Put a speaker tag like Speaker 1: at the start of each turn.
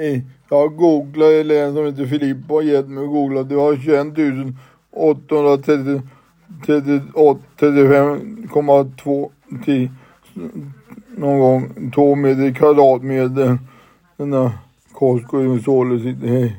Speaker 1: Hej, jag googlar en som heter Filippa har gett mig att googla. Du har 21 835,2 någon gång 2 meter kvadratmeter. Denna Costco således inte. Hej.